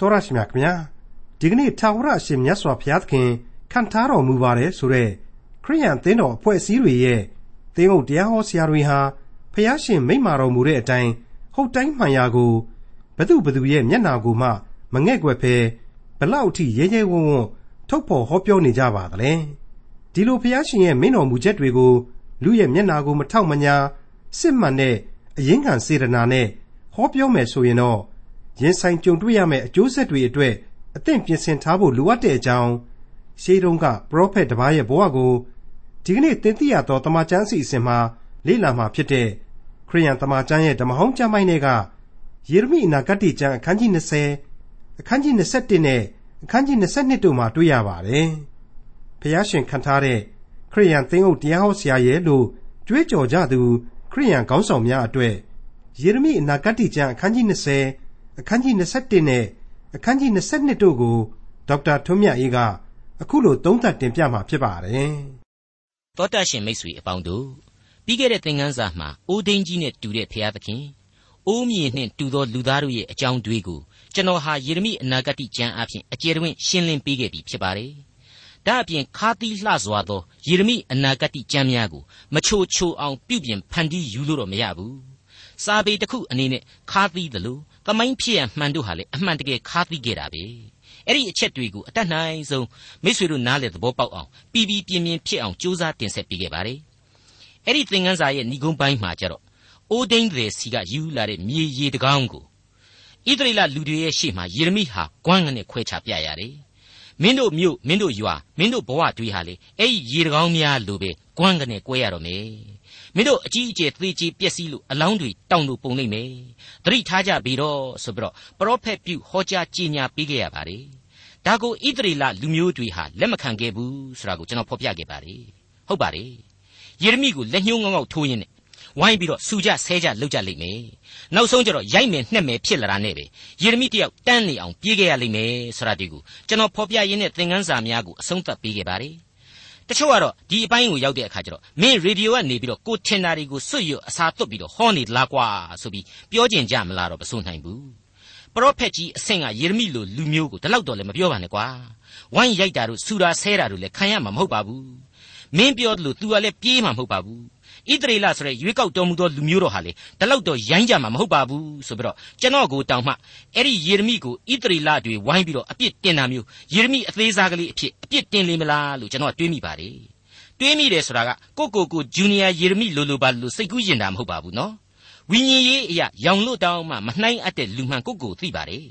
တော်ရရှိမြခင်ဗျာဒီကနေ့ထာဝရအရှင်မြတ်စွာဘုရားသခင်ခံထားတော်မူပါတယ်ဆိုတဲ့ခရိယန်သင်းတော်အဖွဲ့အစည်းတွေရဲ့သင်းအုပ်တရားဟောဆရာတွေဟာဘုရားရှင်မိန့်မာတော်မူတဲ့အတိုင်းဟုတ်တိုင်းမှန်ရာကိုဘသူဘသူရဲ့မျက်နာကိုမှမငဲ့ကွယ်ဖဲဘလောက်အထိရဲရဲဝံ့ဝံ့ထုတ်ဖော်ဟောပြောနေကြပါသလဲဒီလိုဘုရားရှင်ရဲ့မင်းတော်မူချက်တွေကိုလူရဲ့မျက်နာကိုမထောက်မညာစစ်မှန်တဲ့အရင်ခံစေတနာနဲ့ဟောပြောမယ်ဆိုရင်တော့ ရင်ဆိုင်ကြုံတွေ့ရမယ့် အကျိုးဆက်တွေအတွက် အသင့်ပြင်ဆင်ထားဖို့ လိုအပ်တဲ့အကြောင်း ရှေးတုန်းက ပရောဖက်တစ်ပါးရဲ့ဘဝကို ဒီကနေ့ သင်သိရသောတမန်ကျမ်းစီအစဉ်မှာ လေ့လာမှာဖြစ်တဲ့ ခရိယန်တမန်ကျမ်းရဲ့ ဓမ္မဟောင်းကျမ်းပိုင်းတွေကယေရမိ အနာဂတ်ကျမ်း အခန်းကြီး20အခန်းကြီး21နဲ့ အခန်းကြီး22တို့မှာ တွေ့ရပါတယ်။ဖျားရှင်ခံထားတဲ့ ခရိယန်သင်းအုပ် တရားဟောဆရာရဲ့လို့ ကြွေးကြော်ကြသူ ခရိယန်ခေါင်းဆောင်များအတွက် ယေရမိ အနာဂတ်ကျမ်း အခန်းကြီး20 အခန်းကြီး21နဲ့အခန်းကြီး22တို့ကိုဒေါက်တာထွန်းမြတ်အေးကအခုလိုသုံးသပ်တင်ပြมาဖြစ်ပါတယ်။သောတရှင်မိတ်ဆွေအပေါင်းတို့ပြီးခဲ့တဲ့သင်ခန်းစာမှာအိုးဒိန်ကြီးနဲ့တူတဲ့ဖျားသခင်အိုးမြေနှင့်တူသောလူသားတို့ရဲ့အကြောင်းတွေကိုကျွန်တော်ဟာယေရမိအနာဂတ်ကျမ်းအဖြစ်အကျယ်တွင်ရှင်းလင်းပေးခဲ့ပြီဖြစ်ပါတယ်။ဒါအပြင်ခါသီးလှစွာသောယေရမိအနာဂတ်ကျမ်းများကိုမချိုချိုအောင်ပြုပြင်ဖန်တီးယူလို့တော့မရဘူး။စာပေတစ်ခုအနေနဲ့ခါသီးတယ်လို့ သမိုင်းဖြစ်ရမှန်တို့ဟာလေအမှန်တကယ်ခါသီးခဲ့တာပဲအဲ့ဒီအချက်တွေကိုအတတ်နိုင်ဆုံးမိတ်ဆွေတို့နားလေသဘောပေါက်အောင်ပြီးပြီးပြင်းပြင်းဖြစ်အောင်ကြိုးစားတင်ဆက်ပေးခဲ့ပါတယ်အဲ့ဒီသင်ခန်းစာရဲ့ဏိဂုံးပိုင်းမှာကျတော့အိုဒိန်းတွေစီကယူလာတဲ့မြေရီတကောင်းကိုဣသရေလလူတွေရဲ့ရှေ့မှာယေရမိဟာကွမ်းကနေခွဲချပြရတယ်မင်းတို့မြို့မင်းတို့ရွာမင်းတို့ဘဝတွေဟာလေအဲ့ဒီရေတကောင်းများလိုပဲကွမ်းကနေကွဲရတော့မယ် မင်းတို့အကြီးအကျယ်သေချေပျက်စီးလို့အလောင်းတွေတောင်လို့ပုံလိမ့်မယ်သတိထားကြပြီတော့ဆိုပြီးတော့ပရောဖက်ပြုဟောကြားကြေညာပေးခဲ့ရပါတယ်ဒါကိုဣသရေလလူမျိုးတွေဟာလက်မခံခဲ့ဘူးဆိုတာကိုကျွန်တော်ဖော်ပြခဲ့ပါတယ်ဟုတ်ပါတယ်ယေရမိကိုလက်ညှိုးငေါက်ငေါက်ထိုးရင်းနဲ့ဝိုင်းပြီးတော့စူကြဆဲကြလုပ်ကြလိမ့်မယ်နောက်ဆုံးကျတော့ရိုက်မယ်နှက်မယ်ဖြစ်လာတာနဲ့ပဲယေရမိတယောက်တန်းနေအောင်ပြေးခဲ့ရလိမ့်မယ်ဆိုတာဒီကိုကျွန်တော်ဖော်ပြရင်းနဲ့သင်ခန်းစာများကိုအဆုံးသတ်ပေးခဲ့ပါတယ် တချို့ကတော့ဒီအပိုင်းကိုရောက်တဲ့အခါကျတော့မင်းရေဒီယိုကနေပြီးတော့ကိုထင်တာတွေကိုစွတ်ရွတ်အစာသွတ်ပြီးတော့ဟောနေလားကွာဆိုပြီးပြောကျင်ကြမလားတော့မဆိုနိုင်ဘူးပရောဖက်ကြီးအဆင့်ကယေရမိလိုလူမျိုးကိုတလောက်တော့လည်းမပြောပါနဲ့ကွာဝိုင်းရိုက်တာတို့ဆူတာဆဲတာတို့လည်းခံရမှာမဟုတ်ပါဘူးမင်းပြောတယ်လို့ तू ကလည်းပြေးမှာမဟုတ်ပါဘူး ဣသရေလဆိုတဲ့ရွေးကောက်တော်မူသောလူမျိုးတော်ဟာလေတလောက်တော့ရိုင်းကြမှာမဟုတ်ပါဘူးဆိုပြီးတော့ကျွန်တော်ကိုတောင်မှအဲ့ဒီယေရမိကိုဣသရေလတွေဝိုင်းပြီးတော့အပြစ်တင်တာမျိုးယေရမိအသေးစားကလေးအဖြစ်အပြစ်တင်လိမ့်မလားလို့ကျွန်တော်တွေးမိပါတယ်တွေးမိတယ်ဆိုတာကကိုကိုကိုဂျူနီယာယေရမိလိုလိုပါလို့စိတ်ကူးရင်တာမဟုတ်ပါဘူးနော်ဝိညာဉ်ရေးအရာရောင်လို့တောင်းမှမနှိုင်းအပ်တဲ့လူမှန်ကိုကိုသိပါတယ်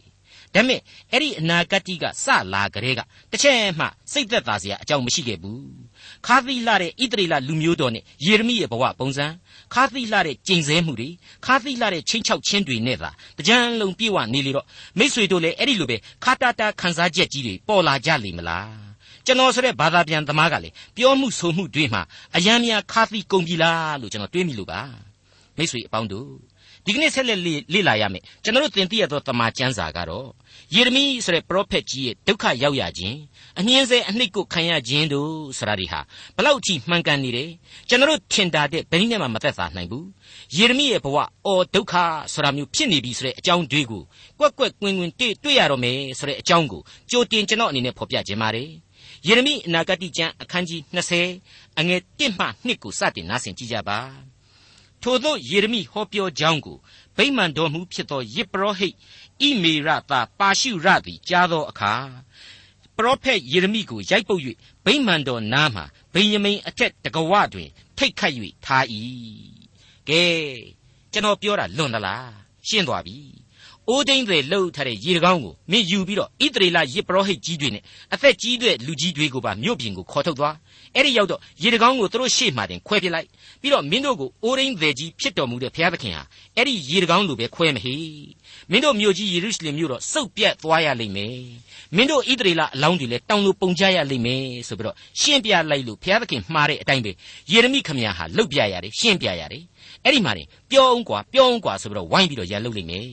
ဒါမဲ့အဲ့ဒီအနာဂတ်ကြီးကစလာကြတဲ့ကတစ်ချက်မှစိတ်သက်သာစရာအကြောင်းမရှိခဲ့ဘူး ခါသီလာတဲ့ဣတရီလလူမျိုးတော်နဲ့ယေရမိရဲ့ဘဝပုံစံခါသီလာတဲ့ကျင့်စဲမှုတွေခါသီလာတဲ့ချင်းချောက်ချင်းတွေနဲ့သာတကြံလုံးပြေဝနေလေတော့မိษွေတို့လည်းအဲ့ဒီလိုပဲခါတာတာခန်းစားချက်ကြီးတွေပေါ်လာကြလိမ့်မလားကျွန်တော်ဆိုတဲ့ဘာသာပြန်သမားကလည်းပြောမှုဆိုမှုတွေမှာအယံများခါသီကုန်ပြီလားလို့ကျွန်တော်တွေးမိလို့ပါမိษွေအပေါင်းတို့ ဒီကနေ့ဆက်လက်လေ့လာရမယ်ကျွန်တော်တို့သင်သိရသောတမန်ကျမ်းစာကတော့ယေရမိဆိုတဲ့ပရောဖက်ကြီးရဲ့ဒုက္ခရောက်ရခြင်းအငြင်းဆဲအနှိတ်ကိုခံရခြင်းတို့ဆိုတာဒီဟာဘလောက်ကြည့်မှန်ကန်နေတယ်ကျွန်တော်တို့ထင်တာတဲ့ဘယ်နည်းနဲ့မှမသက်သာနိုင်ဘူးယေရမိရဲ့ဘဝအော်ဒုက္ခဆိုတာမျိုးဖြစ်နေပြီဆိုတဲ့အကြောင်းတွေကိုကွက်ကွက်ကွင်းကွင်းတွေ့တွေ့ရတော့မယ်ဆိုတဲ့အကြောင်းကိုကြိုတင်ကျွန်တော်အနေနဲ့ဖော်ပြခြင်းပါတယ်ယေရမိအနာဂတိကျမ်းအခန်းကြီး20အငယ်1မှ2ကိုစတင်နားဆင်ကြည့်ကြပါ ထို့သောယေရမိဟောပြောကြောင်းကိုဗိမာန်တော်မူဖြစ်သောယေပရောဟိတ်ဣမေရသာပါရှုရသည်ကြားသောအခါပရောဖက်ယေရမိကိုရိုက်ပုတ်၍ဗိမာန်တော်နားမှဗိယမိန်အထက်တကဝတွင် ထိတ်ခတ်၍ထား၏ကဲကျွန်တော်ပြောတာလွန်သလားရှင်းသွားပြီ အိုးတိမ်တွေလှုပ်ထားတဲ့ရေတကောင်းကိုမင်းယူပြီးတော့ဣသရေလယစ်ပရောဟိတ်ကြီးတွေနဲ့အသက်ကြီးတဲ့လူကြီးတွေကိုပါမြို့ပြင်ကိုခေါ်ထုတ်သွားအဲ့ဒီရောက်တော့ရေတကောင်းကိုသူတို့ရှေ့မှတင်ခွဲပြလိုက်ပြီးတော့မင်းတို့ကိုအိုးတိမ်တွေကြီးဖြစ်တော်မူတဲ့ဘုရားသခင်ဟာအဲ့ဒီရေတကောင်းလိုပဲခွဲမဟေမင်းတို့မြို့ကြီးယေရုရှလင်မြို့တော့စုပ်ပြတ်သွားရလိမ့်မယ်မင်းတို့ဣသရေလအလောင်းတွေလည်းတောင်လိုပုံချရလိမ့်မယ်ဆိုပြီးတော့ရှင်းပြလိုက်လို့ဘုရားသခင်မှားတဲ့အတိုင်းပဲယေရမိခမရဟာလှုပ်ပြရတယ်ရှင်းပြရတယ်အဲ့ဒီမှာတင်ပြောအောင်ကွာပြောအောင်ကွာဆိုပြီးတော့ဝိုင်းပြီးတော့ရန်လုပ်လိမ့်မယ်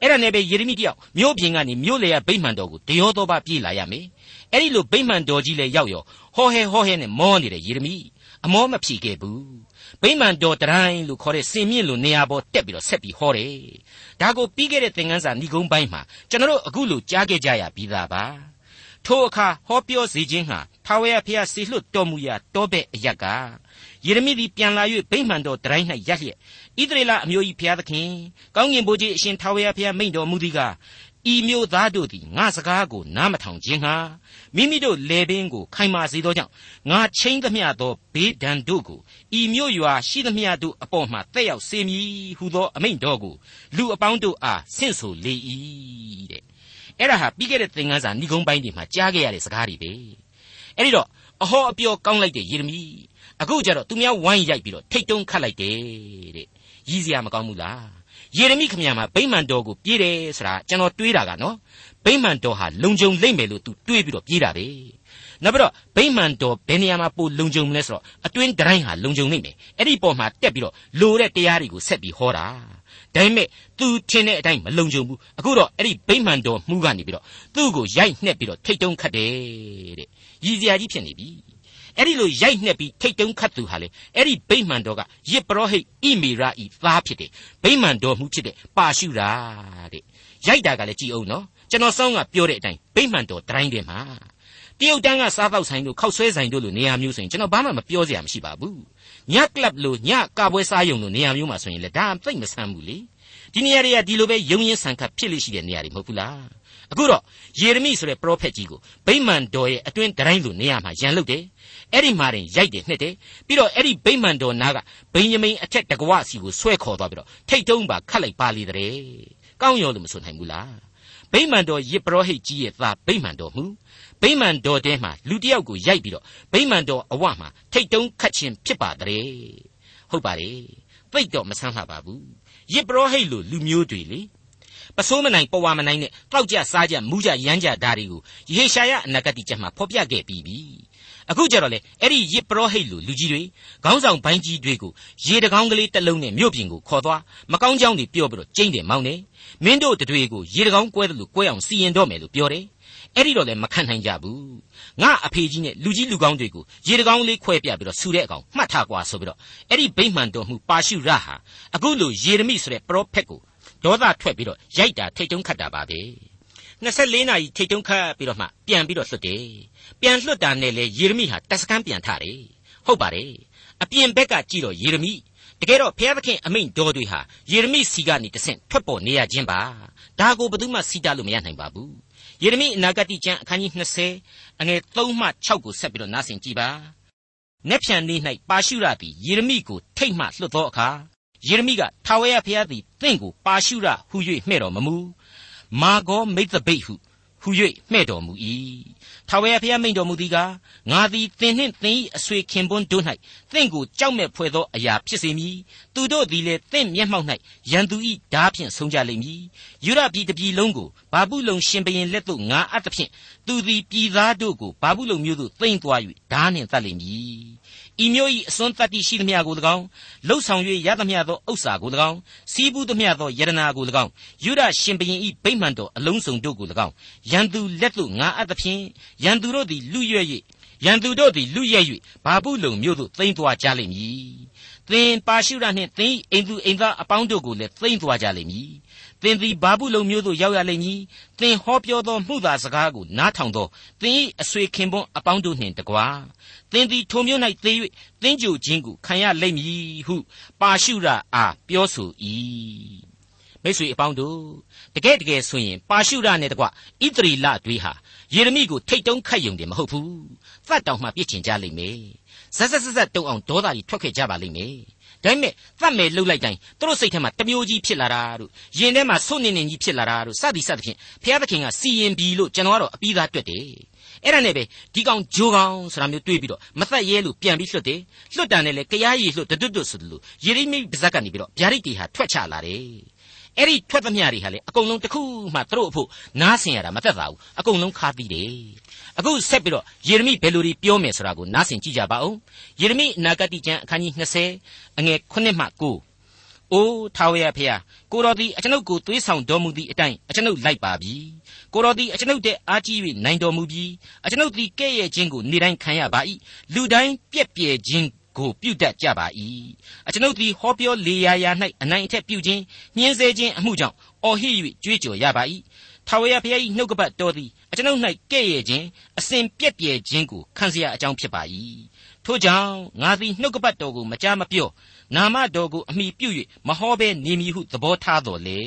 အဲ့ဒါနဲ့ပဲယေရမိတယောက်မြို့ပြင်ကနေမြို့လေရဗိမှန်တော်ကိုတရောသောပါပြေးလာရမယ်အဲ့ဒီလိုဗိမှန်တော်ကြီးလည်းရောက်ရောဟောဟဲဟောဟဲနဲ့မောနေတဲ့ယေရမိအမောမဖြေခဲ့ဘူးဗိမာန်တော်တိုင်းလို့ခေါ်တဲ့စင်မြင့်လိုနေရာပေါ်တက်ပြီးတော့ဆက်ပြီးဟောတယ်ဒါကိုပြီးခဲ့တဲ့သင်ခန်းစာဏိဂုံးပိုင်းမှာကျွန်တော်တို့အခုလိုကြားခဲ့ကြရပြီးသားပါထိုအခါဟောပြောစေခြင်းဟာ ထာဝရဘုရားစီလွတ်တော်မူရာတောဘက်အရက်ကယေရမိသည်ပြန်လာ၍ဗိမာန်တော်တိုင်း၌ရပ်လျက်ဣသရေလအမျိုး၏ဘုရားသခင်ကောင်းကင်ဘုရားအရှင်ထာဝရဘုရားမိန့်တော်မူသည်ကားဤမျိုးသားတို့သည်ငါစကားကိုနားမထောင်ခြင်းဟာမိမိတို့လေပင်ကိုခိုင်မာစေသောကြောင့်ငါချင်းသမျှသောဘေးဒဏ်တို့ကိုဤမျိုးရွာရှိသမျှတို့အပေါ်မှတက်ရောက်စေမည်ဟုသောအမိန့်တော်ကိုလူအပေါင်းတို့အားဆင့်ဆိုလေ၏တဲ့အဲ့ဒါဟာပြီးခဲ့တဲ့သင်ခန်းစာဏိဂုံးပိုင်းတွေမှာကြားခဲ့ရတဲ့စကားတွေပဲ အဲ့ဒီတော့အဟောအပြောကောင်းလိုက်တဲ့ယေရမိအခုကျတော့သူများဝိုင်းရိုက်ပြီးတော့ထိတ်တုံးခတ်လိုက်တယ်တဲ့ရည်စရာမကောင်းဘူးလားယေရမိခမရမှာဗိမာန်တော်ကိုပြေးတယ်ဆိုတာကျွန်တော်တွေးတာကနော်ဗိမာန်တော်ဟာလုံခြုံလိမ့်မယ်လို့သူတွေးပြီးတော့ပြေးတာပဲ နောက်ပြီးတော့ဗိမာန်တော်ဘယ်နေရာမှာပိုလုံခြုံမလဲဆိုတော့အတွင်းတိုင်းဟာလုံခြုံနေမယ်အဲ့ဒီပေါ်မှာတက်ပြီးတော့လိုတဲ့တရားတွေကိုဆက်ပြီးဟောတာဒါပေမဲ့သူထင်တဲ့အတိုင်းမလုံခြုံဘူးအခုတော့အဲ့ဒီဗိမာန်တော်မှုကနေပြီးတော့သူ့ကိုရိုက်နှက်ပြီးတော့ထိတ်တုံးခတ်တယ်တဲ့ရည်စရာကြီးဖြစ်နေပြီအဲ့ဒီလိုရိုက်နှက်ပြီးထိတ်တုံးခတ်သူဟာလေအဲ့ဒီဗိမာန်တော်ကယစ်ပရောဟိတ်ဣမေရဤသားဖြစ်တယ်ဗိမာန်တော်မှုဖြစ်တဲ့ပါရှုရာတဲ့ရိုက်တာကလည်းကြည်အောင်နော်ကျွန်တော်စောင်းကပြောတဲ့အတိုင်းဗိမာန်တော်တိုင်းထဲမှာ တရုတ်တန်းကစားတော့ဆိုင်တို့ခောက်ဆွဲဆိုင်တို့လိုနေရာမျိုးဆိုရင်ကျွန်တော်ဘာမှမပြောစရာမရှိပါဘူးညကလပ်လိုညကာပွဲစားယုံလိုနေရာမျိုးမှာဆိုရင်လေဒါသိမ့်မဆန်းဘူးလေဒီနေရာတွေကဒီလိုပဲယုံရင်ဆန်ခတ်ဖြစ်လိရှိတဲ့နေရာတွေမဟုတ်ဘူးလားအခုတော့ယေရမိဆိုတဲ့ပရောဖက်ကြီးကိုဗိမာန်တော်ရဲ့အတွင်းတိုင်းလိုနေရာမှာရန်လုတယ်အဲ့ဒီမှာတင်ရိုက်တယ်နှစ်တယ်ပြီးတော့အဲ့ဒီဗိမာန်တော်နားကဗိညမိန်အထက်တကွစီကိုဆွဲခေါ်သွားပြီးတော့ထိတ်တုံးပါခတ်လိုက်ပါလေတဲ့ကောင်းရောလို့မဆိုနိုင်ဘူးလား ဗိမာန်တော်ယစ်ပရောဟိတ်ကြီးရဲ့သားဗိမာန်တော်မူဗိမာန်တော်ထဲမှာလူတယောက်ကိုရိုက်ပြီးတော့ဗိမာန်တော်အဝမှာထိတ်တုံးခတ်ခြင်းဖြစ်ပါတဲ့ဟုတ်ပါတယ်သိတော့မဆန်းလှပါဘူးယစ်ပရောဟိတ်လိုလူမျိုးတွေလေပစိုးမနိုင်ပဝါမနိုင်နဲ့တောက်ကြစားကြမူးကြရမ်းကြဓာတွေကိုယေရှာယအနာဂတိကျမ်းမှာဖော်ပြခဲ့ပြီးပြီ အခုကြတော့လေအဲ့ဒီယစ်ပရောဟိတ်လိုလူကြီးတွေခေါင်းဆောင်ဘိုင်းကြီးတွေကိုရေတကောင်းကလေးတစ်လုံးနဲ့မြို့ပြင်ကိုခေါ်သွားမကောင်းကြောင်းတွေပြောပြီးတော့ကျိမ့်တယ်မောင်းတယ်မင်းတို့တွေကိုရေတကောင်းကွဲတယ်လို့ကွဲအောင်စီရင်တော့မယ်လို့ပြောတယ်အဲ့ဒီတော့လည်းမခံနိုင်ကြဘူးငါအဖေကြီးနဲ့လူကြီးလူကောင်းတွေကိုရေတကောင်းလေးခွဲပြပြီးတော့ဆူတဲ့အကောင်မှတ်ထားကွာဆိုပြီးတော့အဲ့ဒီဗိမ္မာန်တော်မှုပါရှုရဟာအခုလိုယေရမိဆိုတဲ့ပရောဖက်ကိုဒေါသထွက်ပြီးတော့ရိုက်တာထိတ်တုံးခတ်တာပါပဲ 24နာရီထိတ်တုံးခတ်ပြီးတော့မှပြန်ပြီးတော့လွတ်တယ်ပြန်လွတ်တာနဲ့လေယေရမိဟာတက်စကန်းပြန်ထားတယ်ဟုတ်ပါတယ်အပြင်ဘက်ကကြည့်တော့ယေရမိတကယ်တော့ဘုရားသခင်အမိန့်တော်တွေဟာယေရမိစီကနေတဆင့်ထွက်ပေါ်နေရခြင်းပါဒါကိုဘယ်သူမှစီးတားလို့မရနိုင်ပါဘူးယေရမိအနာဂတိကျမ်းအခန်းကြီး20အငယ်3မှ6ကိုဆက်ပြီးတော့နားဆင်ကြည့်ပါ။နက်ဖြန်နေ့၌ပါရှုရသည်ယေရမိကိုထိတ်မှလွတ်သောအခါယေရမိကထာဝရဘုရားသည်တင့်ကိုပါရှုရဟု၍မှဲ့တော်မမူ မာဂောမိတ်သပိတ်ဟုဟု၍မှဲ့တော်မူ၏ထာဝရဘုရားမိန့်တော်မူသည်ကားငါသည်သင်နှင့်သင်၏အဆွေခင်ပွန်းတို့၌သင်ကိုကြောက်မဲ့ဖွယ်သောအရာဖြစ်စေမည်သူတို့သည်လည်းသင်မျက်မှောက်၌ရန်သူ၏ဓာဖြင့်ဆုံးကြလိမ့်မည်ယူရပြည်တပြည်လုံးကိုဘာဘူးလုံရှင်ဘရင်လက်သို့ငါအပ်သဖြင့်သူသည်ပြည်သားတို့ကိုဘာဘူးလုံမျိုးသို့သိမ့်သွား၍ဓာနှင့်တတ်လိမ့်မည် ဤမျိုး၏အစွန်းတတ္တိရှိသမျှကို၎င်းလှုပ်ဆောင်၍ရသမျှသောဥစ္စာကို၎င်းစီးပူးသမျှသောယရနာကို၎င်းယူရရှင်ဘရင်၏ဗိမှန်တော်အလုံးစုံတို့ကို၎င်းရန်သူလက်သို့ငါအပ်သဖြင့်ရန်သူတို့သည်လူရွက်၍ရန်သူတို့သည်လူရဲ၍ဘာပုလုံမျိုးသို့သိမ့်သွားကြလိမ့်မည်။သင်ပါရှုရနှင့်သင်အိမ်သူအိမ်သားအပေါင်းတို့ကိုလည်းသိမ့်သွားကြလိမ့်မည်။ သင်သည်ဘာပုလုံမျိုးသို့ရောက်ရလိမ့်မည်။သင်ဟောပြောသောမှုသာစကားကိုနားထောင်သောသင်၏အဆွေခင်ပွန်းအပေါင်းတို့နှင့်တကွာသင်သည်ထိုမျိုး၌သေ၍သင်ကြိုခြင်းကိုခံရလိမ့်မည်ဟုပါရှုရအားပြောဆို၏မိတ်ဆွေအပေါင်းတို့တကယ်တကယ်ဆိုရင်ပါရှုရနဲ့တကွဣသရီလတွေဟာယေရမိကိုထိတ်တုံးခတ်ယုံတယ်မဟုတ်ဘူးသတ်တောင်မှပြစ်ချင်ကြလိမ့်မယ်ဇက်ဇက်ဇက်ဇက်တုံအောင်ဒေါသကြီးထွက်ခဲ့ကြပါလိမ့်မယ် ဒါပေမဲ့သတ်မယ်လှုပ်လိုက်တိုင်းသူတို့စိတ်ထဲမှာတမျိုးကြီးဖြစ်လာတာတို့ရင်ထဲမှာဆုတ်နေနေကြီးဖြစ်လာတာတို့စသည်စသဖြင့်ဘုရားသခင်ကစီရင်ပြီလို့ကျွန်တော်ကတော့အပြီးသားတွေ့တယ်အဲ့ဒါနဲ့ပဲဒီကောင်ဂျိုးကောင်ဆိုတာမျိုးတွေးပြီးတော့မသက်ရဲလို့ပြန်ပြီးလွတ်တယ်လွတ်တာနဲ့လေကြားရည်လွတ်တွတ်တွတ်ဆိုလို့ယေရိမိပါဇက်ကနေပြီးတော့ဗျာဒိတ်တီဟာထွက်ချလာတယ် အဲ့ဒီထွက်သမျှတွေဟာလေအကုန်လုံးတစ်ခုမှသူတို့အဖို့နားဆင်ရတာမသက်သာဘူးအကုန်လုံးခါသီးတယ်အခုဆက်ပြီးတော့ယေရမိဘယ်လိုတွေပြောမယ်ဆိုတာကိုနားဆင်ကြည့်ကြပါဦးယေရမိအနာဂတိကျမ်းအခန်းကြီး20အငယ်9မှ9အိုးထာဝရဖျားကိုတော်သည်အကျွန်ုပ်ကိုသွေးဆောင်တော်မူသည့်အတိုင်းအကျွန်ုပ်လိုက်ပါပြီကိုတော်သည်အကျွန်ုပ်တဲ့အားကြီး၍နိုင်တော်မူပြီအကျွန်ုပ်သည်ကဲ့ရဲ့ခြင်းကိုနေတိုင်းခံရပါ၏လူတိုင်းပြက်ပြဲခြင်း ကိုပြုတ်တတ်ကြပါ၏အကျွန်ုပ်သည်ဟောပြောလေရာရာ၌အနိုင်အထက်ပြုခြင်းညှင်းဆဲခြင်းအမှုကြောင့်အော်ဟစ်၍ကြွေးကြော်ရပါ၏ထာဝရဘုရား၏နှုတ်ကပတ်တော်သည်အကျွန်ုပ်၌ကဲ့ရဲ့ခြင်းအစဉ်ပြက်ပြယ်ခြင်းကိုခံစရာအကြောင်းဖြစ်ပါ၏ထို့ကြောင့်ငါသည်နှုတ်ကပတ်တော်ကိုမကြားမပြောနာမတော်ကိုအမိပြု၍မဟောဘဲနေမည်ဟုသဘောထားတော်လေ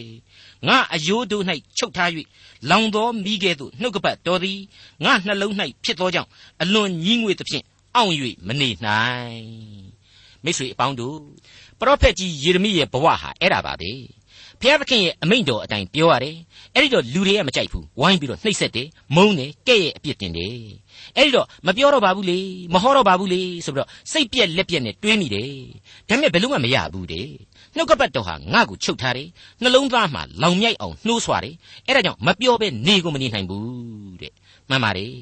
ငါအယိုးတို့၌ချုပ်ထား၍လောင်သောမိကဲ့သို့နှုတ်ကပတ်တော်သည်ငါနှလုံး၌ဖြစ်သောကြောင့်အလွန်ညည်းငွေသဖြင့် အောင့်၍မနေနိုင်မိတ်ဆွေအပေါင်းတို့ပရောဖက်ကြီးယေရမိရဲ့ဘဝဟာအဲ့ဒါပါပဲဖျားသခင်ရဲ့အမိန့်တော်အတိုင်းပြောရတယ်အဲ့ဒီတော့လူတွေကမကြိုက်ဘူးဝိုင်းပြီးတော့နှိပ်စက်တယ်မုန်းတယ်ကဲ့ရဲ့အပြစ်တင်တယ်အဲ့ဒီတော့မပြောတော့ပါဘူးလေမဟောတော့ပါဘူးလေဆိုပြီးတော့စိတ်ပြက်လက်ပြက်နဲ့တွေးမိတယ်ဒါပေမဲ့ဘယ်လို့မှမရဘူးတဲ့နှုတ်ကပတ်တော်ဟာငါ့ကိုချုပ်ထားတယ်နှလုံးသားမှာလောင်မြိုက်အောင်နှိုးဆွာတယ်အဲ့ဒါကြောင့်မပြောဘဲနေကိုမနေနိုင်ဘူးတဲ့မှန်ပါတယ်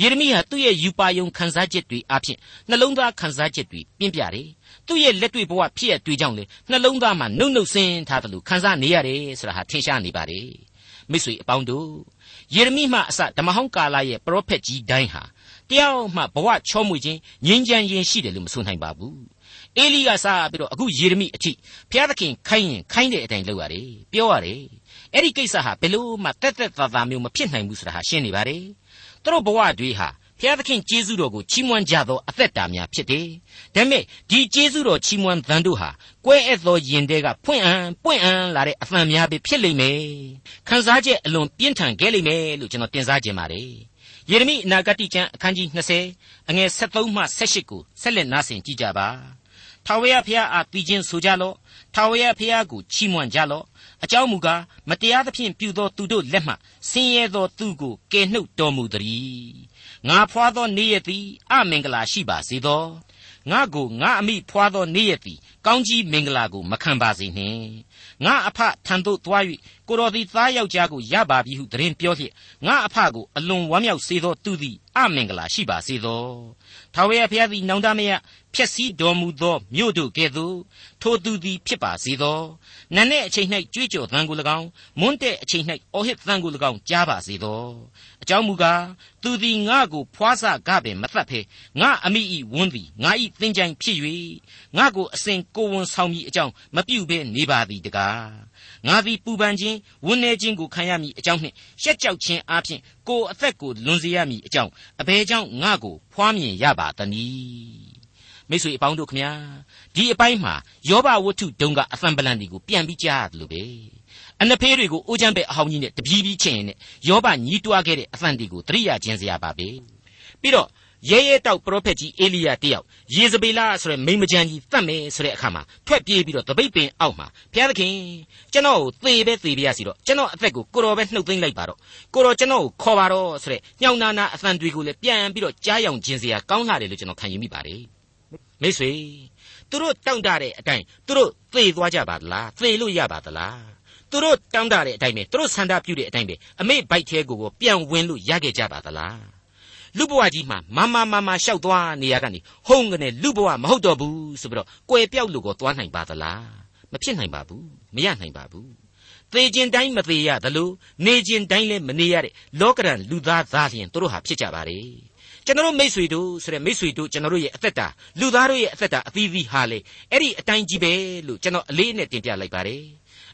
ယေရမိဟာသူ့ရဲ့ယူပါယုံခန်းစားချက်တွေအဖြစ်နှလုံးသားခန်းစားချက်တွေပြင်းပြတယ်သူ့ရဲ့လက်တွေ့ဘဝဖြစ်ရတွေ့ကြောင့်လေနှလုံးသားမှာနှုတ်နှုတ်ဆင်းထားတယ်လို့ခန်းစားနေရတယ်ဆိုတာဟာထင်ရှားနေပါတယ်မိတ်ဆွေအပေါင်းတို့ယေရမိမှအစဓမ္မဟောင်းကာလရဲ့ပရောဖက်ကြီးတိုင်းဟာတယောက်မှဘဝချောမွေခြင်းငြင်းချမ်းရင်ရှိတယ်လို့မဆိုနိုင်ပါဘူးအေလိကစားပြီးတော့အခုယေရမိအထိဘုရားသခင်ခိုင်းရင်ခိုင်းတဲ့အတိုင်းလုပ်ရတယ်ပြောရတယ်အဲ့ဒီကိစ္စဟာဘယ်လို့မှတက်တက်သာသာမျိုးမဖြစ်နိုင်ဘူးဆိုတာဟာရှင်းနေပါတယ် သူတို့ဘဝတွေဟာဖျားသခင်ကျေးဇူးတော်ကိုချီးမွမ်းကြသောအသက်တာများဖြစ်တယ်။ဒါပေမဲ့ဒီကျေးဇူးတော်ချီးမွမ်းသံတို့ဟာကွဲအပ်သောယင်တဲကဖွင့်အံပွင့်အံလာတဲ့အသံများပဲဖြစ်လိမ့်မယ်။ခန်းစားချက်အလွန်ပြင်းထန်ခဲ့လိမ့်မယ်လို့ကျွန်တော်တင်စားခြင်းပါတယ်။ယေရမိအနာဂတိကျမ်းအခန်းကြီး20အငယ်73မှ78ကိုဆက်လက်နားဆင်ကြကြပါ။ထာဝရဘုရားအားတည်ခြင်းဆိုကြလော့။ထာဝရဘုရားကိုချီးမွမ်းကြလော့။ အကြောင်းမူကားမတရားသဖြင့်ပြုသောသူတို့လက်မှဆင်းရဲသောသူကိုကယ်နှုတ်တော်မူသည်ငါဖွာသောနေ့ရက်သည်အမင်္ဂလာရှိပါစေသောငါကိုငါအမိဖွာသောနေ့ရက်သည်ကောင်းကြီးမင်္ဂလာကိုမခံပါစေနှင့်ငါအဖထံသို့သွား၍ကိုတော်သည်သားယောက်ျားကိုရပါပြီဟုတရင်ပြောလျက်ငါအဖကိုအလွန်ဝမ်းမြောက်စေသောသူသည် အမင်္ဂလာရှိပါစေသောထာဝရဘုရားသည်နောင်တမယဖြက်စီးတော်မူသောမြို့တို့ကဲ့သို့ထိုသူသည်ဖြစ်ပါစေသောနတ်နှင့်အချိန်၌ကြွေးကြော်သံကို၎င်းမွန်းတဲ့အချိန်၌အော်ဟစ်သံကို၎င်းကြားပါစေသောအကြောင်းမူကားသူသည်ငါကိုဖွားစကားပင်မတတ်ဖဲငါအမိဤဝန်းသည်ငါဤသင်္ချိုင်ဖြစ်၍ငါကိုအစဉ်ကိုဝန်ဆောင်မိအကြောင်းမပြုဘဲနေပါသည်တကား ငါသည်ပူပန်ခြင်းဝန်းနေခြင်းကိုခံရမည်အကြောင်းနှင့်ရှက်ကြောက်ခြင်းအပြင်ကိုအသက်ကိုလွန်စေရမည်အကြောင်းအဘယ်ကြောင့်ငါကိုဖွားမြင်ရပါသနည်းမိတ်ဆွေအပေါင်းတို့ခမညာဒီအပိုင်းမှာယောဘဝတ္ထုတုံးကအသံပလန်ဒီကိုပြန်ပြီးကြားရတယ်လို့ပဲအနဖေးတွေကိုအိုးချမ်းပဲအဟောင်းကြီးနဲ့တပြေးပြေးချင်ရင်ယောဘညီးတွားခဲ့တဲ့အသံဒီကိုတရိယာချင်းစရာပါပဲပြီးတော့ ရဲရဲတောက်ပရောဖက်ကြီးအေလိယတယောက်ယေဇဗေလဆိုတဲ့မိမကြံကြီးတတ်မယ်ဆိုတဲ့အခါမှာထွက်ပြေးပြီးတော့တပိတ်ပင်အောက်မှာဘုရားသခင်ကျွန်တော်ကိုသေပဲသေပြရစီတော့ကျွန်တော်အသက်ကိုကိုတော်ပဲနှုတ်သိမ့်လိုက်ပါတော့ကိုတော်ကျွန်တော်ကိုခေါ်ပါတော့ဆိုတဲ့ညောင်နာနာအသံတွေကိုလည်းပြန်ပြီးတော့ကြားယောင်ခြင်းစရာကောင်းလာတယ်လို့ကျွန်တော်ခံယူမိပါတယ်မိတ်ဆွေသူတို့တောင့်တတဲ့အတိုင်းသူတို့သေသွားကြပါသလားသေလို့ရပါသလားသူတို့တောင်းတတဲ့အတိုင်းပဲသူတို့ဆန္ဒပြုတဲ့အတိုင်းပဲအမိဘိုက်သေးကိုပြန်ဝင်လို့ရခဲ့ကြပါသလား လူဘဝကြီးမှာမမမမရှောက်သွားနေရကနေဟုံးကနေလူဘဝမဟုတ်တော့ဘူးဆိုပြီးတော့ကွယ်ပြောက်လို့ကိုသွားနိုင်ပါသလားမဖြစ်နိုင်ပါဘူးမရနိုင်ပါဘူးသေခြင်းတိုင်းမသေးရသလိုနေခြင်းတိုင်းလည်းမနေရတဲ့လောကရန်လူသားသားလျင်တို့ဟာဖြစ်ကြပါလေကျွန်တော်မိษွေတို့ဆိုတဲ့မိษွေတို့ကျွန်တော်ရဲ့အသက်တာလူသားတို့ရဲ့အသက်တာအသီးသီးဟာလေအဲ့ဒီအတိုင်းကြီးပဲလို့ကျွန်တော်အလေးနဲ့တင်ပြလိုက်ပါတယ်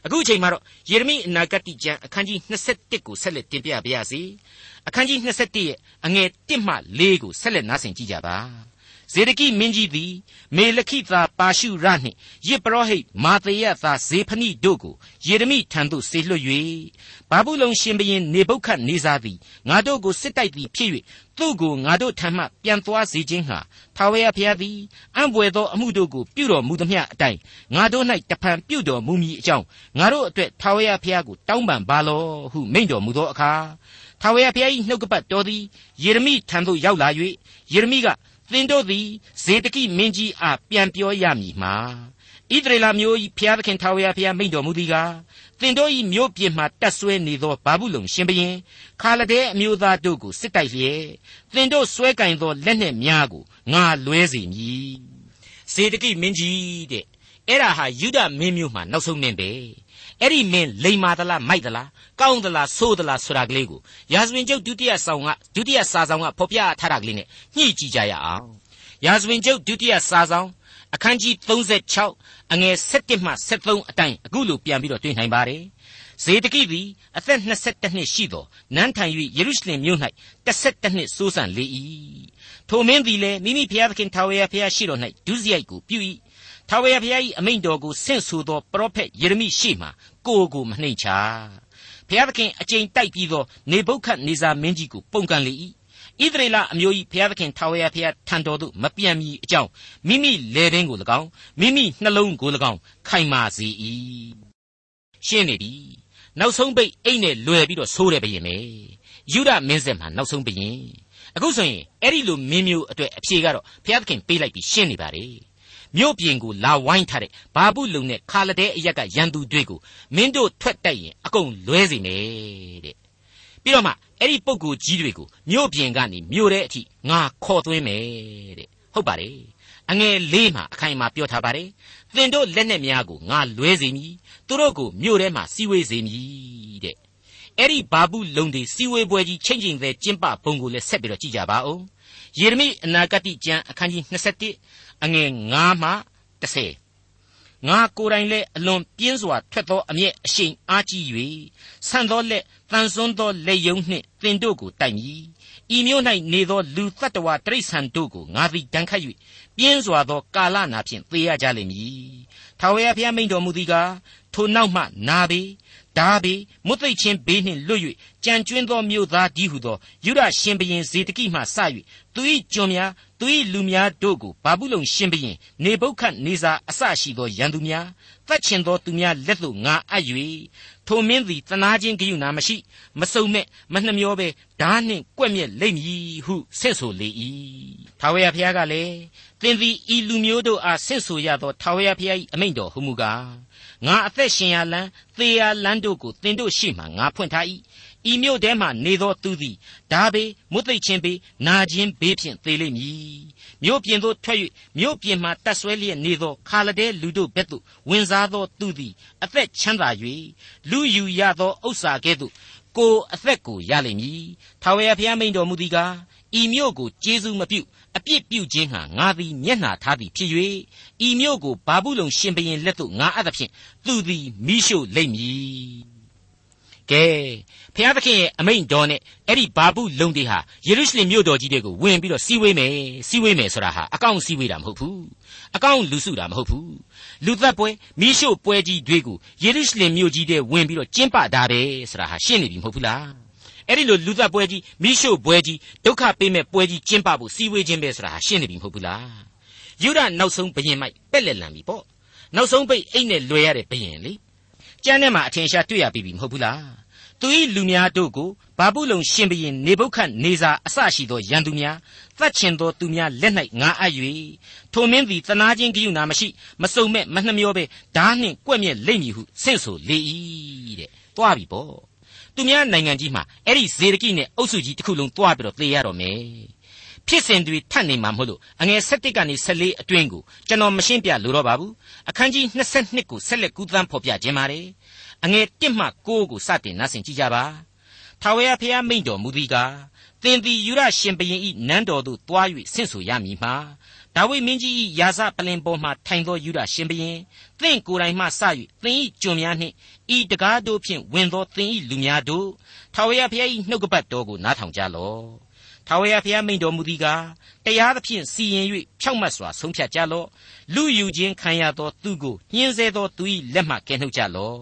အခုအချိန်မှာတော့ယေရမိအနာဂတ်ကျမ်းအခန်းကြီး21ကိုဆက်လက်တင်ပြပါရစေအခန်းကြီး21ရဲ့အငယ်1မှ4ကိုဆက်လက်နားဆင်ကြကြပါ ဇေဒကိမင်းကြီးသည် မေလခိသာပါရှုရနှင့်ယစ်ပရောဟိတ်မာသေယသာဇေဖနိတို့ကိုယေရမိထံသို့ဆေလွှတ်၍ဘာဘူးလုံရှင်ဘရင်နေဗုခတ်နေစားသည်ငါတို့ကိုစစ်တိုက်သည်ဖြစ်၍သူ့ကိုငါတို့ထံမှပြန်သွားစေခြင်းဟာထာဝရဘုရားသည်အံ့ဘွယ်သောအမှုတို့ကိုပြုတော်မူသမျှအတိုင်းငါတို့၌တဖန်ပြုတော်မူမည်အကြောင်းငါတို့အတွက်ထာဝရဘုရားကိုတောင်းပန်ပါလောဟုမိန့်တော်မူသောအခါထာဝရဘုရား၏နှုတ်ကပတ်တော်သည်ယေရမိထံသို့ရောက်လာ၍ယေရမိက သင်တို့သည်ဇေဒကိမင်းကြီးအားပြန်ပြောရမည်မှာဣသရေလမျိုး၏ဖျားသခင်ထာဝရဘုရားမိန့်တော်မူသည်ကားသင်တို့၏မြို့ပြင်မှတက်ဆွဲနေသောဘာဘူးလုံရှင်ဘရင်ခါလဒဲအမျိုးသားတို့ကိုစစ်တိုက်လျက်သင်တို့ဆွဲကင်သောလက်နှင့်များကိုငါလွဲစေမည်ဇေဒကိမင်းကြီးတဲ့အဲ့ဒါဟာယူဒမင်းမျိုးမှနောက်ဆုံးမင်းပဲ အဲ့ဒီမင်းလိန်မာသလားမိုက်သလားကောင်းသလားဆိုးသလားဆိုတာကလေးကိုရာဇဝင်ကျုပ်ဒုတိယဆောင်ကဒုတိယစာဆောင်ကဖော်ပြထားတာကလေးနဲ့ညှိကြည့်ကြရအောင်ရာဇဝင်ကျုပ်ဒုတိယစာဆောင်အခန်းကြီး36အငယ်7မှ73အတိုင်းအခုလိုပြန်ပြီးတော့တွေ့နိုင်ပါတယ်ဇေဒကိသည်အသက်22နှစ်ရှိသောနန်းထိုင်၍ယေရုရှလင်မြို့၌12နှစ်စိုးစံလေ၏ထိုမင်းသည်လည်းမိမိဖျားသခင်ထာဝရဘုရားရှိတော်၌ဒုစရိုက်ကိုပြု၏ ထာဝရဘုရား၏အမိန့်တော်ကိုဆင့်ဆိုသောပရောဖက်ယေရမိရှေ့မှကိုယ်ကိုမနှိမ်ချဘုရားသခင်အကြိမ်တိုက်ပြီးသောနေဗုခတ်နေဇာမင်းကြီးကိုပုန်ကန်လေ၏ဣသရေလအမျိုး၏ဘုရားသခင်ထာဝရဘုရားထံတော်သို့မပြန်မီအကြောင်းမိမိလေတင်းကို၎င်းမိမိနှလုံးကို၎င်းခိုင်မာစေ၏ရှင်းနေပြီနောက်ဆုံးပိတ်အိတ်နဲ့လွယ်ပြီးတော့ဆိုးတယ်ဘယင်ပဲယူဒမင်းဆက်မှာနောက်ဆုံးဘယင်အခုဆိုရင်အဲ့ဒီလိုမင်းမျိုးအတွက်အဖြေကတော့ဘုရားသခင်ပေးလိုက်ပြီးရှင်းနေပါလေ မြို့ပြင်ကိုလာဝိုင်းထားတဲ့ဘာဘူးလုံနဲ့ခါလဒဲအရက်ကရန်သူတွေကိုမင်းတို့ထွက်တိုက်ရင်အကုန်လွဲစေမယ်တဲ့ပြီးတော့မှအဲ့ဒီပုံကိုကြီးတွေကိုမြို့ပြင်ကနေမြို့ထဲအထိငါခေါ်သွင်းမယ်တဲ့ဟုတ်ပါတယ်အငယ်လေးမှာအခိုင်အမာပြောထားပါတယ်သင်တို့လက်နဲ့များကိုငါလွဲစေမည်သူတို့ကိုမြို့ထဲမှာစီဝေးစေမည်တဲ့အဲ့ဒီဘာဘူးလုံတွေစီဝေးပွဲကြီးချိန်ချိန်သေးကျင်းပဘုံကိုလည်းဆက်ပြီးတော့ကြည့်ကြပါဦး ယေရမိအနာဂတိကျမ်းအခန်းကြီး21အငယ်9မှ10ငါကိုယ်တိုင်လည်းအလွန်ပြင်းစွာထွက်သောအမျက်အရှိန်အားကြီး၍ဆန်သောလက်တန်ဆွန်းသောလက်ယုံနှင့်သင်တို့ကိုတိုက်မည်ဤမျိုး၌နေသောလူတ attva တိရစ္ဆာန်တို့ကိုငါသည်တန်ခတ်၍ပြင်းစွာသောကာလနာဖြင့်သေရကြလိမ့်မည်ထာဝရဘုရားမိန့်တော်မူသည်ကားထိုနောက်မှနာပေဓာဘေမွတ်သိပ်ချင်းဘေးနှင့်လွတ်၍ကြံကျွင်းသောမြို့သားဒီဟုသောယူရရှင်ဘရင်ဇေတကိမှစ၍ သူ၏ကျွန်များသူ၏လူများတို့ကိုဘာဘူးလုံရှင်ဘရင်နေဗုခတ်နေစာအစရှိသောရန်သူများတတ်ချင်သောသူများလက်သို့ငါအပ်၍ထိုမင်းသည်တနာချင်းဂယုဏမရှိ မစုံမဲ့မနှမျောပဲဓာနှင့်ကွက်မြက်လိမ့်မည်ဟုဆင့်ဆိုလေ၏ထာဝရဘုရားကလည်းသင်သည်ဤလူမျိုးတို့အားဆင့်ဆိုရသောထာဝရဘုရား၏အမိန့်တော်ဟုမူကားငါအသက်ရှင်ရလန်းသေရလန်းတို့ကိုသင်တို့ရှိမှငါဖွင့်ထား၏ ဤမြို့ထဲမှနေသောသူသည်ဒါဘေးမွတ်သိပ်ခြင်းဘေးနာခြင်းဘေးဖြင့်သေလိမ့်မည်မြို့ပြင်သို့ထွက်၍မြို့ပြင်မှတတ်ဆွဲလျက်နေသောခါလဒဲလူတို့ဘက်သို့ဝင်စားသောသူသည်အသက်ချမ်းသာ၍လူယူရသောဥစ္စာကဲ့သို့ကိုအသက်ကိုရလိမ့်မည်ထာဝရဘုရားမိန်တော်မူသည်ကားဤမြို့ကိုကျေးဇူးမပြုအပြစ်ပြုခြင်းဟာငါသည်မျက်နှာထားသည်ဖြစ်၍ဤမြို့ကိုဘာဘူးလုံရှင်ဘရင်လက်သို့ငါအပ်သဖြင့်သူသည်မိရှုလိမ့်မည် ကဲဖျားသခင်ရဲ့အမိန့်တော်နဲ့အဲ့ဒီဘာဘူးလုံတွေဟာယေရုရှလင်မြို့တော်ကြီးတွေကိုဝင်ပြီးတော့စီဝေးမယ်စီဝေးမယ်ဆိုတာဟာအကောင့်စီဝေးတာမဟုတ်ဘူးအကောင့်လူစုတာမဟုတ်ဘူးလူသက်ပွဲမိရှုပွဲကြီးတွေကိုယေရုရှလင်မြို့ကြီးတွေဝင်ပြီးတော့ကျင်းပတာပဲဆိုတာဟာရှင်းနေပြီမဟုတ်ဘူးလားအဲ့ဒီလိုလူသက်ပွဲကြီးမိရှုပွဲကြီးဒုက္ခပေးမဲ့ပွဲကြီးကျင်းပဖို့စီဝေးခြင်းပဲဆိုတာဟာရှင်းနေပြီမဟုတ်ဘူးလားယူဒနောက်ဆုံးဘယင်မိုက်ပက်လက်လန်ပြီပေါ့နောက်ဆုံးပိတ်အိတ်နဲ့လွယ်ရတဲ့ဘယင်လေ ကျမ်းထဲမှာအထင်ရှားတွေ့ရပြီမဟုတ်ဘူးလားသူ၏လူများတို့ကိုဘာဘူးလုံရှင်ဘရင်နေဗုခတ်နေစာအစရှိသောရန်သူများသတ်ချင်သောသူများလက်၌ငါအပ်၍ထိုမင်းသည်တနာချင်းကိယူနာမရှိမစုံမဲ့မနှမျောပဲဓာနှင့်ကွက်မြက်လိမ့်မည်ဟုဆင့်ဆိုလေ၏တဲ့သွားပြီပေါ့သူများနိုင်ငံကြီးမှာအဲ့ဒီဇေဒကိနဲ့အုပ်စုကြီးတစ်ခုလုံးသွားပြီးတော့သေရတော့မယ် ဖြစ်စဉ်တွေထပ်နေမှာမဟုတ်လို့အငယ်7ကနေ14အတွင်းကိုကျွန်တော်မရှင်းပြလိုတော့ပါဘူးအခန်းကြီး22ကိုဆက်လက်ကူးသန်းဖော်ပြခြင်းပါတယ်အငယ်1မှ9ကိုစတင်နားဆင်ကြည့်ကြပါထာဝရဘုရားမိန့်တော်မူသည်ကားသင်သည်ယူရရှင်ဘုရင်၏နန်းတော်သို့တွား၍ဆင့်ဆိုရမည်မှာဒါဝိမင်းကြီး၏ယာစပလင်ပေါ်မှထိုင်သောယူရရှင်ဘုရင်သင်ကိုယ်တိုင်မှစ၍သင်၏ကျွန်များနှင့်ဤတကားတို့ဖြင့်ဝင်သောသင်၏လူများတို့ထာဝရဘုရား၏နှုတ်ကပတ်တော်ကိုနားထောင်ကြလော့ ထာဝရဘုရားမိန့်တော်မူသည်ကားတရားသဖြင့်စီရင်၍ဖြောက်မတ်စွာဆုံးဖြတ်ကြလော့လူယူခြင်းခံရသောသူကိုညှင်းဆဲသောသူ၏လက်မှကယ်နှုတ်ကြလော့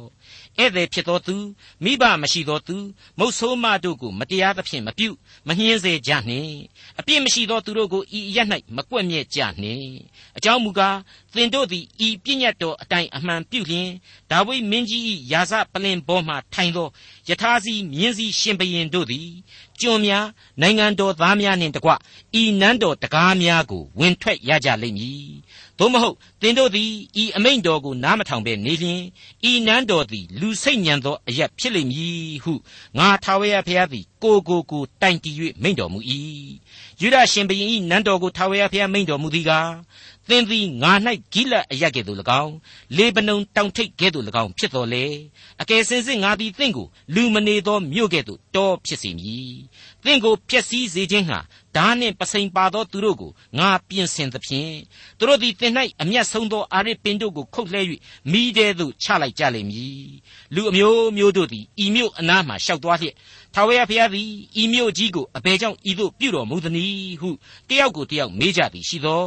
ဧည့်သည်ဖြစ်သောသူမိဘမရှိသောသူမုတ်ဆိုးမတို့ကိုမတရားသဖြင့်မပြုမညှင်းစေကြနှင့်အပြစ်မရှိသောသူတို့ကိုဤအရ၌မကွက်မြဲကြနှင့်အကြောင်းမူကားသင်တို့သည်ဤပြည့်ညတ်တော်အတိုင်းအမှန်ပြုလျင်ဒါဝိမင်းကြီး၏ယာစပလင်ဘောမှထိုင်သောယထာစီမြင်းစီရှင်ဘရင်တို့သည်ကျွန်များနိုင်ငံတော်သားများနှင့်တကွဤနန်းတော်တကားများကိုဝင်ထွက်ရကြလိမ့်မည် သို့မဟုတ်သင်တို့သည်ဤအမိန့်တော်ကိုနားမထောင်ဘဲနေလျင်ဤနန်းတော်သည်လူစိတ်ညံသောအရက်ဖြစ်လိမ့်မည်ဟုငါထာဝရဘုရားသည်ကိုကိုကိုတိုင်တည်၍မိန့်တော်မူ၏ယူဒရှင်ဘုရင်ဤနန်းတော်ကိုထာဝရဘုရားမိန့်တော်မူသည်ကား သသင်သည်ငါ၌ဂိလတ်အရက်ကဲ့သို့၎င်းလေဗနုန်တောင်ထိပ်ကဲ့သို့၎င်းဖြစ်တော်လေအကယ်စင်စစ်ငါသည်သင်ကိုလူမနေသောမြို့ကဲ့သို့တောဖြစ်စေမည်သင်ကိုဖျက်ဆီးစေခြင်းဟာဓာနှင့်ပစိန်ပါသောသူတို့ကိုငါပြင်ဆင်သဖြင့်သူတို့သည်သင်၌အမျက်ဆုံးသောအာရစ်ပင်တို့ကိုခုတ်လှဲ၍မိတဲသို့ချလိုက်ကြလိမ့်မည်လူအမျိုးမျိုးတို့သည်ဤမြို့အနားမှရှောက်သွားလျက်ထာဝရဘုရားသည်ဤမြို့ကြီးကိုအဘယ်ကြောင့်ဤသို့ပြုတော်မူသနည်းဟုတယောက်ကိုတယောက်မေးကြသည်ရှိသော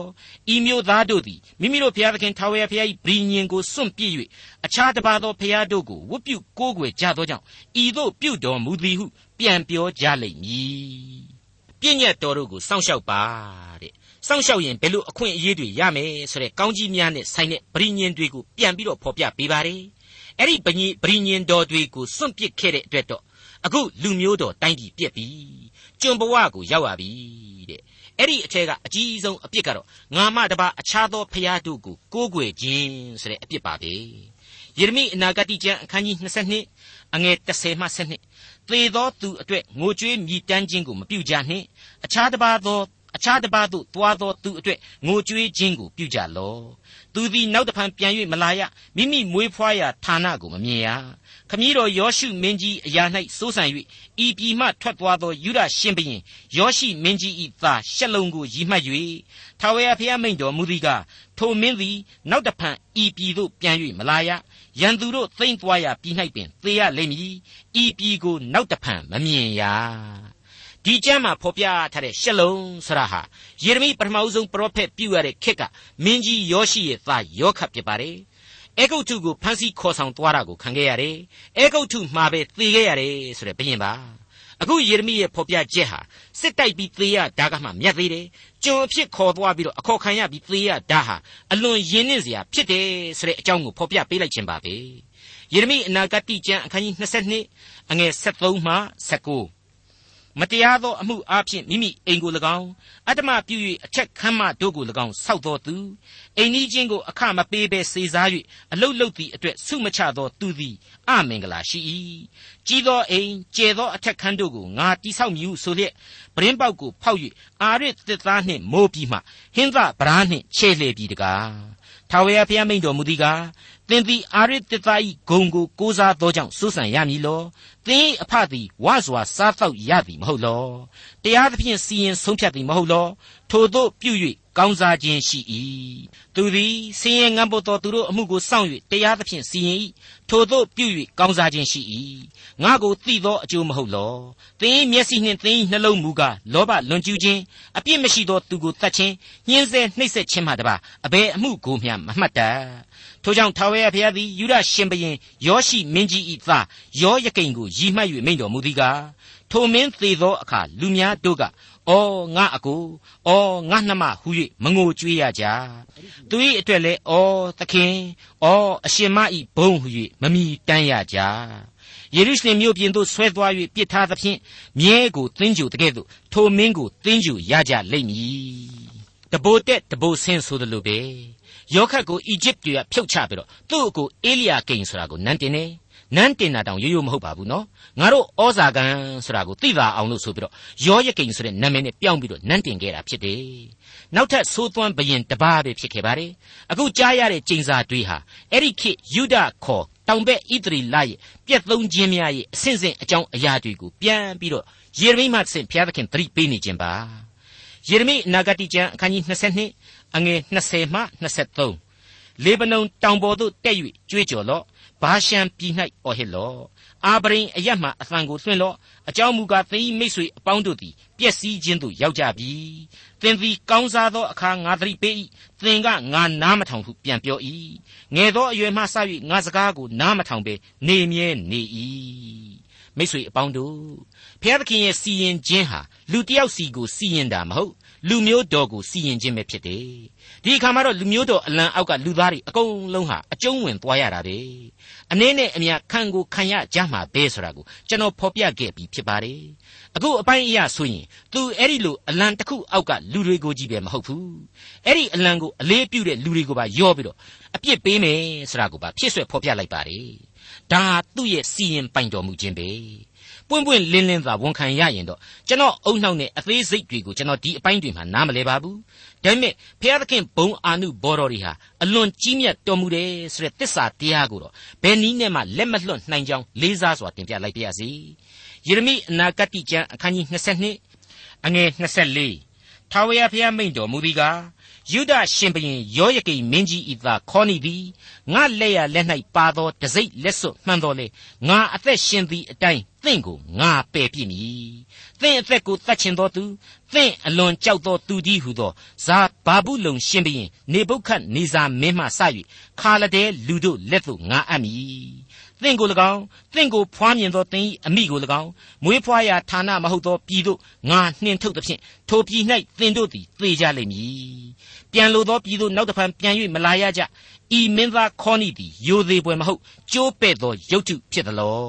ဤမြို့သားတို့သည်မိမိတို့ဘုရားသခင်ထာဝရဘုရား၏ဗြိညင်ကိုစွန့်ပစ်၍အခြားတစ်ပါးသောဘုရားတို့ကိုဝတ်ပြုကိုးကွယ်ကြသောကြောင့်ဤသို့ပြုတော်မူသည်ဟုပြန်ပြောကြလိမ့်မည်ပြည့်ညတ်တော်တို့ကိုစောင့်ရှောက်ပါတဲ့စောင့်ရှောက်ရင်ဘယ်လိုအခွင့်အရေးတွေရမယ်ဆိုတဲ့ကောင်းကြီးများနဲ့ဆိုင်တဲ့ဗြိညင်တွေကိုပြန်ပြီးတော့ဖော်ပြပေးပါတယ်အဲ့ဒီဗြိညင်တော်တွေကိုစွန့်ပစ်ခဲ့တဲ့အတွက်တော့ အခုလူမျိုးတော်တိုင်းပြည်ပြက်ပြီကျွန်ဘဝကိုရောက်ရပြီတဲ့အဲ့ဒီအထက်ကအကြီးဆုံးအပြစ်ကတော့ငါမတပါအခြားသောဖျားတို့ကိုကိုးကွယ်ခြင်းဆိုတဲ့အပြစ်ပါပဲယေရမိအနာဂတိကျမ်းအခန်းကြီး22အငယ်30မှ7သေသောသူအတွက်ငိုကြွေးမြည်တမ်းခြင်းကိုမပြုကြနှင့်အခြားတစ်ပါးသောအခြားတစ်ပါးသို့သွားသောသူအတွက်ငိုကြွေးခြင်းကိုပြုကြလော့သူသည်နောက်တဖန်ပြန်၍မလာရမိမိမွေးဖွားရာဌာနကိုမမြင်ရ ခမည်းတော်ယောရှုမင်းကြီးအရာ၌စိုးစံ၍ဤပြည်မှထွက်သွားသောယူဒရှင်ဘရင်ယောရှိမင်းကြီး၏သားရှလုံကိုရည်မှတ်၍ထာဝရဘုရားမိန့်တော်မူသည်ကားထိုမင်းသည်နောက်တဖန်ဤပြည်သို့ပြန်၍မလာရရန်သူတို့သိမ့်သွားရာပြည်၌ပင်သေရလိမ့်မည်ဤပြည်ကိုနောက်တဖန်မမြင်ရဒီကျမ်းမှာဖော်ပြထားတဲ့ရှလုံဆရာဟာယေရမိပထမဆုံးပရောဖက်ပြုရတဲ့ခေတ်ကမင်းကြီးယောရှိရဲ့သားယောခတ်ဖြစ်ပါတယ် အဲဂုတ်ထုကိုဖမ်းဆီးခေါ်ဆောင်သွားတာကိုခံခဲ့ရတယ်အဲဂုတ်ထုမှာပဲသေခဲ့ရတယ်ဆိုတဲ့ဘုရင်ပါအခုယေရမိရဲ့ဖော်ပြချက်ဟာစစ်တိုက်ပြီးသေရဒါကမှမြတ်သေးတယ်ကျွန်အဖြစ်ခေါ်သွားပြီးတော့အခေါ်ခံရပြီးသေရဒါဟာအလွန်ရင်းနှင်းစရာဖြစ်တယ်ဆိုတဲ့အကြောင်းကိုဖော်ပြပေးလိုက်ခြင်းပါပဲယေရမိအနာဂတ်ကျမ်းအခန်းကြီး22အငယ်73မှ19မတရားသောအမှုအဖြစ်မိမိအိမ်ကို၎င်းအတ္တမပြု၍အထက်ခမ်းမတို့ကို၎င်းဆောက်တော်သူ အိမ်ကြီးချင်းကိုအခမပေးဘဲစေစား၍အလုတ်လုတ်သည့်အတွက်ဆုမချသောသူသည်အမင်္ဂလာရှိ၏ကြီးသောအိမ်ကျဲသောအထက်ခမ်းတို့ကိုငါတိဆောက်မည်ဟုဆိုလျက်ပရင်းပေါက်ကိုဖောက်၍အာရစ်သစ်သားနှင့်မိုးပြီးမှဟင်းသဗရာနှင့်ခြေလှေပြီးတကားထာဝရဘုရားမိန့်တော်မူသည်ကားသင်သည်အာရစ်သစ်သား၏ဂုံကိုကိုးစားသောကြောင့်စိုးစံရမည်လောသင်အဖသည်ဝါစွာစားတော့ရသည်မဟုတ်လောတရားသဖြင့်စီရင်ဆုံးဖြတ်သည်မဟုတ်လောထိုသို့ပြု၍ ကောင်းစားခြင်းရှိ၏သူသည်စင်ရင်ငန်းပေါ်သောသူတို့အမှုကိုစောင့်၍တရားသဖြင့်စီရင်၏ထိုသို့ပြု၍ကောင်းစားခြင်းရှိ၏ငါကိုသိသောအကျိုးမဟုတ်လောသင်မျက်စိနှင့်သင်နှလုံးမူကားလောဘလွန်ကျူးခြင်းအပြစ်မရှိသောသူကိုတတ်ခြင်းညှင်းဆဲနှိပ်စက်ခြင်းမှတပါအဘယ်အမှုကိုမျှမမှတ်တတ်ထိုကြောင့်ထာဝရဘုရားသည်ယူဒရှင်ဘရင်ယောရှိမင်းကြီး၏သားယောယကိန်ကိုရည်မှတ်၍မိန့်တော်မူသည်ကားထိုမင်းသေသောအခါလူများတို့က အော်ငါအကိုအော်ငါနှမဟူ၍မငိုကြွေးရကြသူ၏အတွက်လည်းအော်သခင်အော်အရှင်မ၏ဘုံဟူ၍မမီတမ်းရကြယေရုရှလင်မြို့ပြင်သို့ဆွဲသွား၍ပြစ်ထားသဖြင့်မြဲကိုသင်္ကြူတကဲ့သို့ထိုမင်းကိုသင်္ကြူရကြလိမ့်မည်တဘိုတက်တဘိုဆင်းဆိုတယ်လို့ပဲယောခတ်ကိုအီဂျစ်တွေကဖြုတ်ချပြီးတော့သူ့ကိုအေလိယာကိန်ဆိုတာကိုနန်းတင်တယ် နန်းတင်တာတောင်ရိုးရိုးမဟုတ်ပါဘူးနော်ငါတို့ဩဇာကန်ဆိုတာကိုသိပါအောင်လို့ဆိုပြီးတော့ယောယကိန်ဆိုတဲ့နာမည်နဲ့ပြောင်းပြီးတော့နန်းတင်ခဲ့တာဖြစ်တယ်နောက်ထပ်သိုးသွမ်းဘရင်တပါးပဲဖြစ်ခဲ့ပါတယ်အခုကြားရတဲ့ကျိန်စာတွေဟာအဲ့ဒီခေတ်ယူဒခေါ်တောင်ဘက်ဣသရီလရဲ့ပြက်သုံးခြင်းများရဲ့အစဉ်စဉ်အကြောင်းအရာတွေကိုပြန်ပြီးတော့ယေရမိမှဆင့်ဘုရားသခင်သတိပေးနေခြင်းပါယေရမိအနာဂတိကျမ်းအခန်းကြီး22အငယ်20မှ23လေဗနုန်တောင်ပေါ်သို့တက်၍ကြွေးကြော်လော့ ဘာရှန်ပြည်၌အော်ဟစ်လော့အာဗရိန်အရတ်မှအသံကိုလွှင့်လော့အကြောင်းမူကားသင်၏မိတ်ဆွေအပေါင်းတို့သည်ပျက်စီးခြင်းသို့ရောက်ကြပြီသင်သည်ကောင်းစားသောအခါငါသတိပေး၏သင်ကငါနားမထောင်ဟုပြန်ပြော၏ငယ်သောအရွယ်မှစ၍ငါစကားကိုနားမထောင်ဘဲနေမြဲနေ၏မိတ်ဆွေအပေါင်းတို့ဘုရားသခင်ရဲ့စီရင်ခြင်းဟာလူတစ်ယောက်စီကိုစီရင်တာမဟုတ်လူမျိုးတော်ကိုစီရင်ခြင်းပဲဖြစ်တယ်ဒီအခါမှာတော့လူမျိုးတော်အလံအောက်ကလူသားတွေအကုန်လုံးဟာအကျုံးဝင်သွားရတာပဲ အနည်းနဲ့အများခံကိုခံရကြမှာပဲဆိုတာကိုကျွန်တော်ဖော်ပြခဲ့ပြီးဖြစ်ပါတယ်အခုအပိုင်းအရာဆိုရင်သူအဲ့ဒီလိုအလံတစ်ခုအောက်ကလူတွေကိုကြီးပဲမဟုတ်ဘူးအဲ့ဒီအလံကိုအလေးပြုတဲ့လူတွေကိုပါယောပြီးတော့အပြစ်ပေးမယ်ဆိုတာကိုပါဖြစ်ဆွဲဖော်ပြလိုက်ပါတယ်ဒါသူ့ရဲ့စီရင်ပိုင်တော်မူခြင်းပဲပွင့်ပွင့်လင်းလင်းသာဝန်ခံရရင်တော့ကျွန်တော်အုံနှောက်နဲ့အသေးစိတ်တွေကိုကျွန်တော်ဒီအပိုင်းတွေမှာနားမလဲပါဘူး ဒါပေမဲ့ဖျားသခင်ဘုံအာနုဘော်တော်တွေဟာအလွန်ကြီးမြတ်တော်မူတယ်ဆိုတဲ့သစ္စာတရားကိုတော့ဘယ်နည်းနဲ့မှလက်မလွတ်နိုင်ကြောင်းလေးစားစွာတင်ပြလိုက်ပါရစေယေရမိအနာဂတ်ကျမ်းအခန်းကြီး22အငယ်24ထာဝရဘုရားမိန့်တော်မူသည်ကား ယုဒရှင်ဘရင်ယောယကိမင်းကြီးဤသာခေါနီသည်ငါလက်ရလက်၌ပါသောတစိမ့်လက်စွပ်မှန်တော်လေငါအသက်ရှင်သည်အတိုင်းသင်ကိုငါပယ်ပြစ်မည်သင်အသက်ကိုတတ်ချင်သောသူသင်အလွန်ကြောက်သောသူကြီးဟုသောဇာဘာဘူးလုံရှင်ဘရင်နေဘုခတ်နေဇာမင်းမှစ၍ခါလဒဲလူတို့လက်သို့ငါအပ်မည်သင်ကို၎င်းသင်ကိုဖွားမြင်သောသင်၏အမိကို၎င်းမွေးဖွားရာဌာနမဟုတ်သောပြည်သို့ငါနှင်ထုတ်သဖြင့်ထိုပြည်၌သင်တို့သည်သေကြလိမ့်မည် ပြန်လိုသောပြည်သို့နောက်တဖန်ပြန်၍မလာရကြဤမင်းသားခေါနိသည်ယိုသေးပွဲမဟုတ်ကျိုးပဲ့သောရုပ်ထုဖြစ်သလော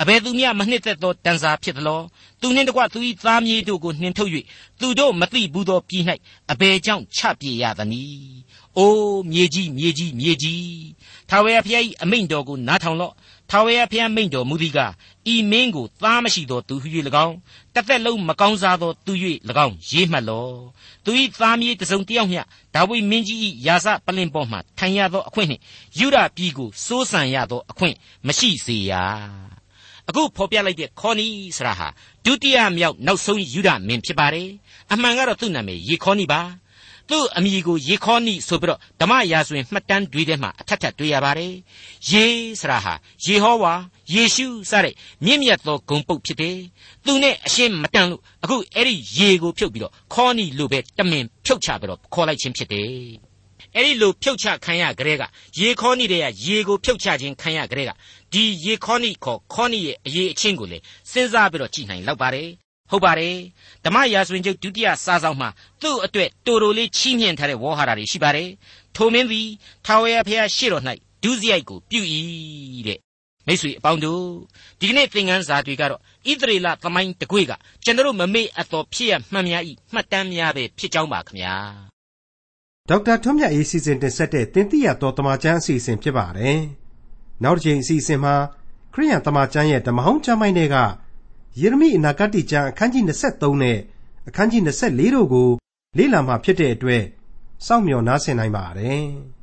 အဘယ်သူမျှမနှစ်သက်သောတန်စာဖြစ်သလောသူနှင့်တကွသူ၏သားမြေးတို့ကိုနှင်ထုတ်၍သူတို့မသိဘူးသောပြည်၌အဘယ်ကြောင့်ချပြေရသနည်းအိုးမြေကြီးမြေကြီးမြေကြီးထာဝရဘုရား၏အမိန့်တော်ကိုနားထောင်လော့ ထာဝရဘုရားမိန့်တော်မူသည်ကားဤမင်းကိုသားမရှိသောသူဟု၍၎င်းတစ်သက်လုံးမကောင်းစားသောသူ၍၎င်းရေးမှတ်လော့သူ၏သားမြေးတစုံတစ်ယောက်မျှဒါဝိမင်းကြီး၏ယာစပလင်ပေါ်မှထိုင်ရသောအခွင့်နှင့်ယူဒပြည်ကိုစိုးစံရသောအခွင့်မရှိစေရအခုဖော်ပြလိုက်တဲ့ခေါနီဆရာဟာဒုတိယမြောက်နောက်ဆုံးယူဒမင်းဖြစ်ပါတယ်အမှန်ကတော့သူ့နာမည်ယေခေါနီပါ သူ့အမိကိုယေခေါနိဆိုပြီးတော့ဓမ္မရာဇဝင်မှတ်တမ်းတွေထဲမှာအထက်ထပ်တွေ့ရပါတယ်။ယေဆရာဟာယေဟောဝါယေရှုစတဲ့မြင့်မြတ်သောဂုံပုတ်ဖြစ်တယ်။သူနဲ့အရှင်းမတန်လို့အခုအဲ့ဒီယေကိုဖြုတ်ပြီးတော့ခေါနိလို့ပဲတမင်ဖြုတ်ချပြီးတော့ခေါ်လိုက်ခြင်းဖြစ်တယ်။အဲ့ဒီလိုဖြုတ်ချခံရကြတဲ့ကယေခေါနိတဲ့ကယေကိုဖြုတ်ချခြင်းခံရကြတဲ့ကဒီယေခေါနိခေါ်ခေါနိရဲ့အရေးအချင်းကိုလေစဉ်းစားပြီးတော့ကြည်နိုင်လောက်ပါတယ် ဟုတ်ပါတယ်ဓမ္မရာဇဝင်ကျုပ်ဒုတိယစာဆောင်မှာသူ့အတွက်တိုတိုလေးချီးမြှင့်ထားတဲ့ဝေါ်ဟာရတွေရှိပါတယ်ထိုမင်းသည်ထာဝရဘုရားရှေ့တော်၌ဒုစရိုက်ကိုပြု၏တဲ့မိတ်ဆွေအပေါင်းတို့ဒီကနေ့သင်ခန်းစာတွေကတော့ဣသရေလသမိုင်းတကွေ့ကကျွန်တော်မမေ့အပ်တော်ဖြစ်ရမှန်များဤမှတ်တမ်းများပဲဖြစ်ကြောင်းပါခင်ဗျာဒေါက်တာထွန်းမြတ်ရေးစီစဉ်တင်ဆက်တဲ့တင်ပြရတော်တမချန်းအစီအစဉ်ဖြစ်ပါတယ်နောက်တစ်ချိန်အစီအစဉ်မှာခရိယန်တမချန်းရဲ့ဓမ္မဟောင်းကျမ်းပိုင်းတွေက ယေရမိအနာဂတ်ကျမ်းအခန်းကြီး23နဲ့အခန်းကြီး24တို့ကိုလေ့လာမှဖြစ်တဲ့အတွက်စောင့်မျှော်နားဆင်နိုင်ပါတယ်။